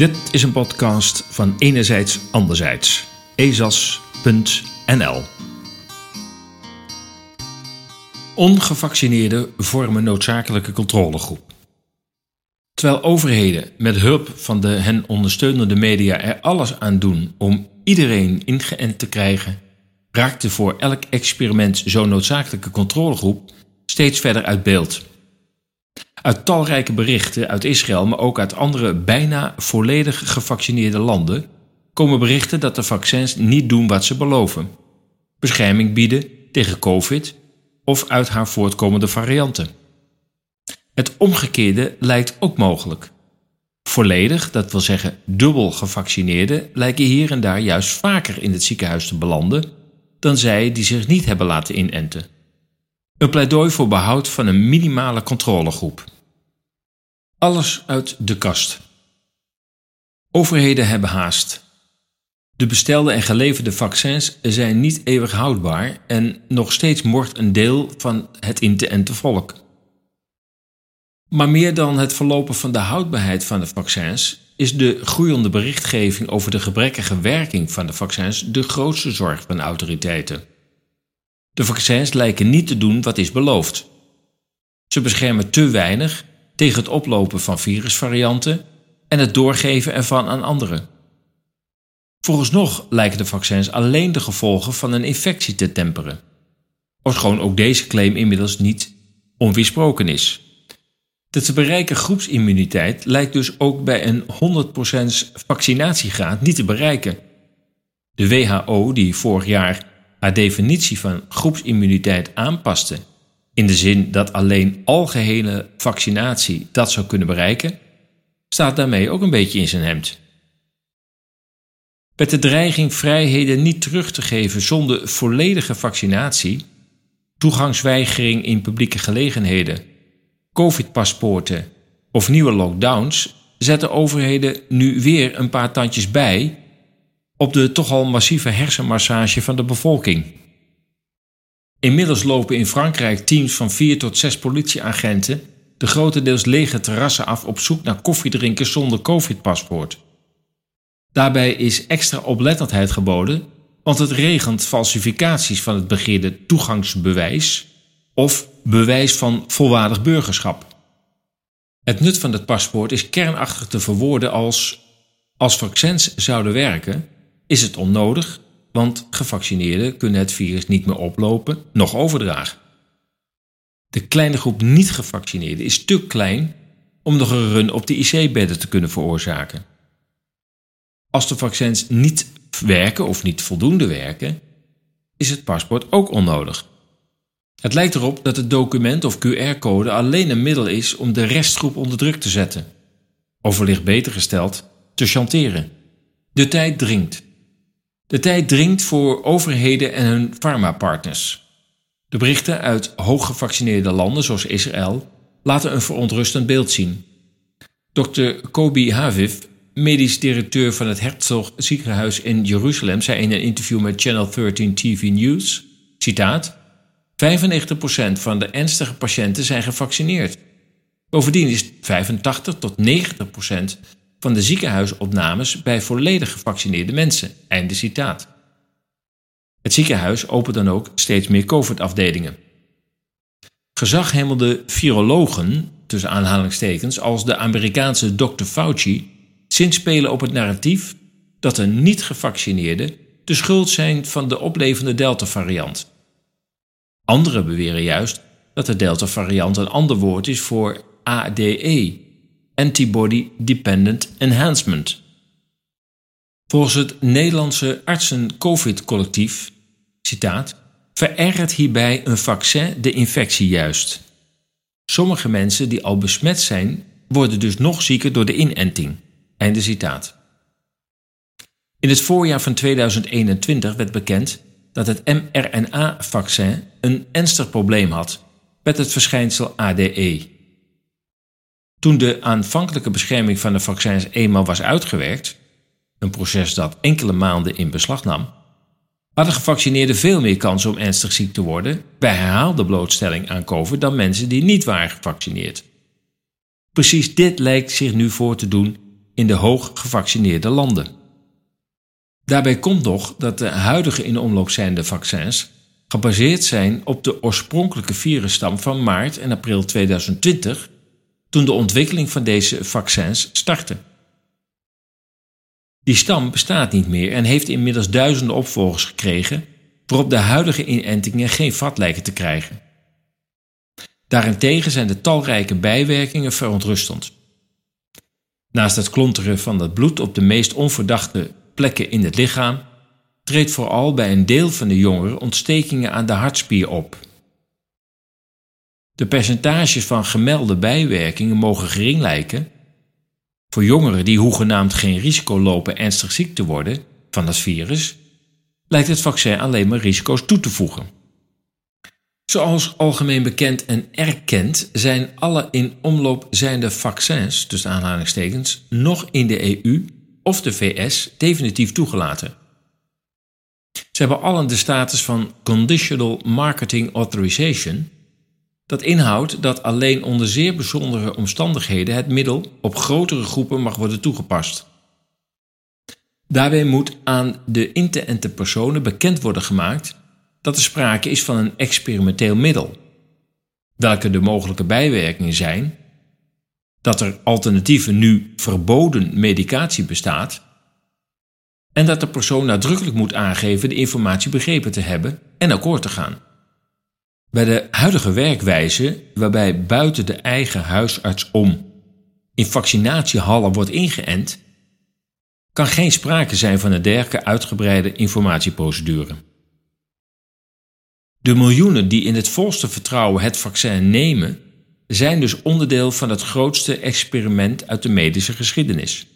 Dit is een podcast van Enerzijds Anderzijds. ezas.nl Ongevaccineerden vormen noodzakelijke controlegroep. Terwijl overheden met hulp van de hen ondersteunende media er alles aan doen om iedereen ingeënt te krijgen, raakte voor elk experiment zo'n noodzakelijke controlegroep steeds verder uit beeld. Uit talrijke berichten uit Israël, maar ook uit andere bijna volledig gevaccineerde landen, komen berichten dat de vaccins niet doen wat ze beloven: bescherming bieden tegen COVID of uit haar voortkomende varianten. Het omgekeerde lijkt ook mogelijk. Volledig, dat wil zeggen dubbel gevaccineerden, lijken hier en daar juist vaker in het ziekenhuis te belanden dan zij die zich niet hebben laten inenten. Een pleidooi voor behoud van een minimale controlegroep. Alles uit de kast. Overheden hebben haast. De bestelde en geleverde vaccins zijn niet eeuwig houdbaar en nog steeds mocht een deel van het in volk. Maar meer dan het verlopen van de houdbaarheid van de vaccins is de groeiende berichtgeving over de gebrekkige werking van de vaccins de grootste zorg van autoriteiten. De vaccins lijken niet te doen wat is beloofd. Ze beschermen te weinig tegen het oplopen van virusvarianten en het doorgeven ervan aan anderen. Vooralsnog lijken de vaccins alleen de gevolgen van een infectie te temperen, ofschoon ook deze claim inmiddels niet onweersproken is. De te bereiken groepsimmuniteit lijkt dus ook bij een 100% vaccinatiegraad niet te bereiken. De WHO, die vorig jaar haar definitie van groepsimmuniteit aanpaste, in de zin dat alleen algehele vaccinatie dat zou kunnen bereiken, staat daarmee ook een beetje in zijn hemd. Met de dreiging vrijheden niet terug te geven zonder volledige vaccinatie, toegangsweigering in publieke gelegenheden, covid-paspoorten of nieuwe lockdowns, zetten overheden nu weer een paar tandjes bij op de toch al massieve hersenmassage van de bevolking. Inmiddels lopen in Frankrijk teams van vier tot zes politieagenten de grotendeels lege terrassen af op zoek naar koffiedrinken zonder covid-paspoort. Daarbij is extra oplettendheid geboden, want het regent falsificaties van het begeerde toegangsbewijs of bewijs van volwaardig burgerschap. Het nut van het paspoort is kernachtig te verwoorden als als vaccins zouden werken, is het onnodig, want gevaccineerden kunnen het virus niet meer oplopen, nog overdragen. De kleine groep niet-gevaccineerden is te klein om nog een run op de IC-bedden te kunnen veroorzaken. Als de vaccins niet werken of niet voldoende werken, is het paspoort ook onnodig. Het lijkt erop dat het document of QR-code alleen een middel is om de restgroep onder druk te zetten. Of wellicht beter gesteld, te chanteren. De tijd dringt. De tijd dringt voor overheden en hun farmapartners. De berichten uit hooggevaccineerde landen zoals Israël laten een verontrustend beeld zien. Dr. Kobi Haviv, medisch directeur van het Herzog ziekenhuis in Jeruzalem, zei in een interview met Channel 13 TV News, citaat, 95% van de ernstige patiënten zijn gevaccineerd. Bovendien is 85 tot 90% van de ziekenhuisopnames bij volledig gevaccineerde mensen. Einde citaat. Het ziekenhuis opent dan ook steeds meer COVID-afdelingen. Virologen, tussen aanhalingstekens, als de Amerikaanse Dr. Fauci, zinspelen op het narratief dat de niet-gevaccineerden de schuld zijn van de oplevende Delta-variant. Anderen beweren juist dat de Delta-variant een ander woord is voor ADE, Antibody Dependent Enhancement. Volgens het Nederlandse artsen-COVID-collectief, citaat, verergert hierbij een vaccin de infectie juist. Sommige mensen die al besmet zijn, worden dus nog zieker door de inenting. Einde citaat. In het voorjaar van 2021 werd bekend dat het mRNA-vaccin een ernstig probleem had met het verschijnsel ADE. Toen de aanvankelijke bescherming van de vaccins eenmaal was uitgewerkt, een proces dat enkele maanden in beslag nam, hadden gevaccineerden veel meer kans om ernstig ziek te worden bij herhaalde blootstelling aan COVID dan mensen die niet waren gevaccineerd. Precies dit lijkt zich nu voor te doen in de hoog gevaccineerde landen. Daarbij komt nog dat de huidige in omloop zijnde vaccins gebaseerd zijn op de oorspronkelijke virusstam van maart en april 2020, toen de ontwikkeling van deze vaccins startte. Die stam bestaat niet meer en heeft inmiddels duizenden opvolgers gekregen, waarop de huidige inentingen geen vat lijken te krijgen. Daarentegen zijn de talrijke bijwerkingen verontrustend. Naast het klonteren van het bloed op de meest onverdachte plekken in het lichaam, treedt vooral bij een deel van de jongeren ontstekingen aan de hartspier op. De percentages van gemelde bijwerkingen mogen gering lijken. Voor jongeren die hoegenaamd geen risico lopen ernstig ziek te worden van het virus, lijkt het vaccin alleen maar risico's toe te voegen. Zoals algemeen bekend en erkend zijn alle in omloop zijnde vaccins, tussen aanhalingstekens, nog in de EU of de VS definitief toegelaten. Ze hebben allen de status van Conditional Marketing Authorization, dat inhoudt dat alleen onder zeer bijzondere omstandigheden het middel op grotere groepen mag worden toegepast. Daarbij moet aan de intelligente personen bekend worden gemaakt dat er sprake is van een experimenteel middel. Welke de mogelijke bijwerkingen zijn, dat er alternatieve nu verboden medicatie bestaat en dat de persoon nadrukkelijk moet aangeven de informatie begrepen te hebben en akkoord te gaan. Bij de huidige werkwijze, waarbij buiten de eigen huisarts om in vaccinatiehallen wordt ingeënt, kan geen sprake zijn van een dergelijke uitgebreide informatieprocedure. De miljoenen die in het volste vertrouwen het vaccin nemen, zijn dus onderdeel van het grootste experiment uit de medische geschiedenis.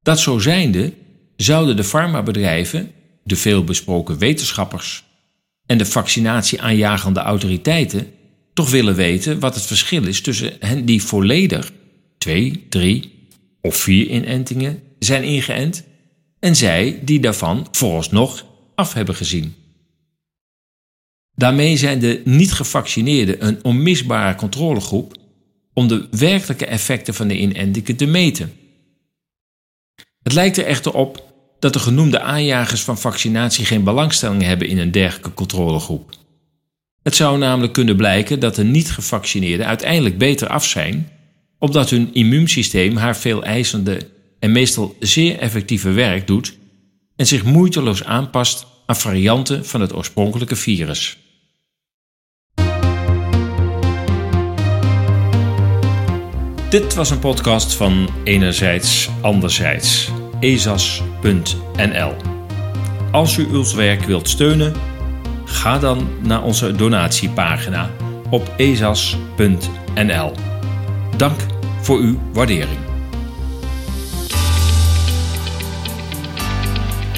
Dat zo zijnde zouden de farmabedrijven, de veelbesproken wetenschappers en de vaccinatie-aanjagende autoriteiten toch willen weten wat het verschil is tussen hen die volledig twee, drie of vier inentingen zijn ingeënt en zij die daarvan vooralsnog af hebben gezien. Daarmee zijn de niet-gevaccineerden een onmisbare controlegroep om de werkelijke effecten van de inentingen te meten. Het lijkt er echter op dat de genoemde aanjagers van vaccinatie geen belangstelling hebben in een dergelijke controlegroep. Het zou namelijk kunnen blijken dat de niet-gevaccineerden uiteindelijk beter af zijn, omdat hun immuunsysteem haar veel eisende en meestal zeer effectieve werk doet en zich moeiteloos aanpast aan varianten van het oorspronkelijke virus. Dit was een podcast van Enerzijds Anderzijds, ezas.nl. Als u ons werk wilt steunen, ga dan naar onze donatiepagina op ezas.nl. Dank voor uw waardering.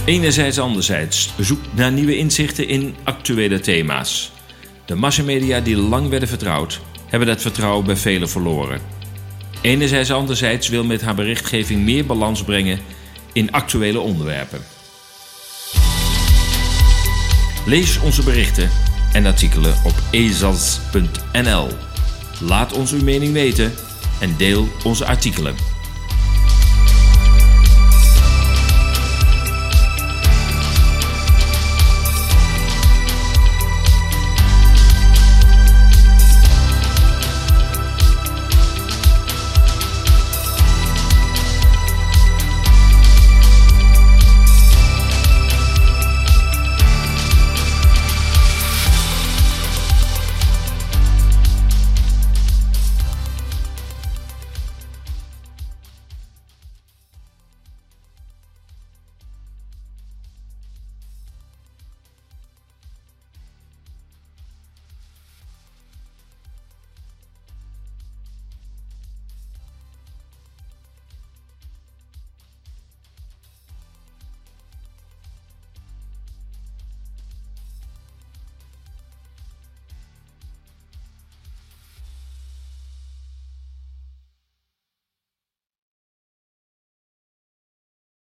Enerzijds anderzijds zoek naar nieuwe inzichten in actuele thema's. De massamedia die lang werden vertrouwd, hebben dat vertrouwen bij velen verloren. Enerzijds anderzijds wil met haar berichtgeving meer balans brengen in actuele onderwerpen. Lees onze berichten en artikelen op ezas.nl. Laat ons uw mening weten en deel onze artikelen.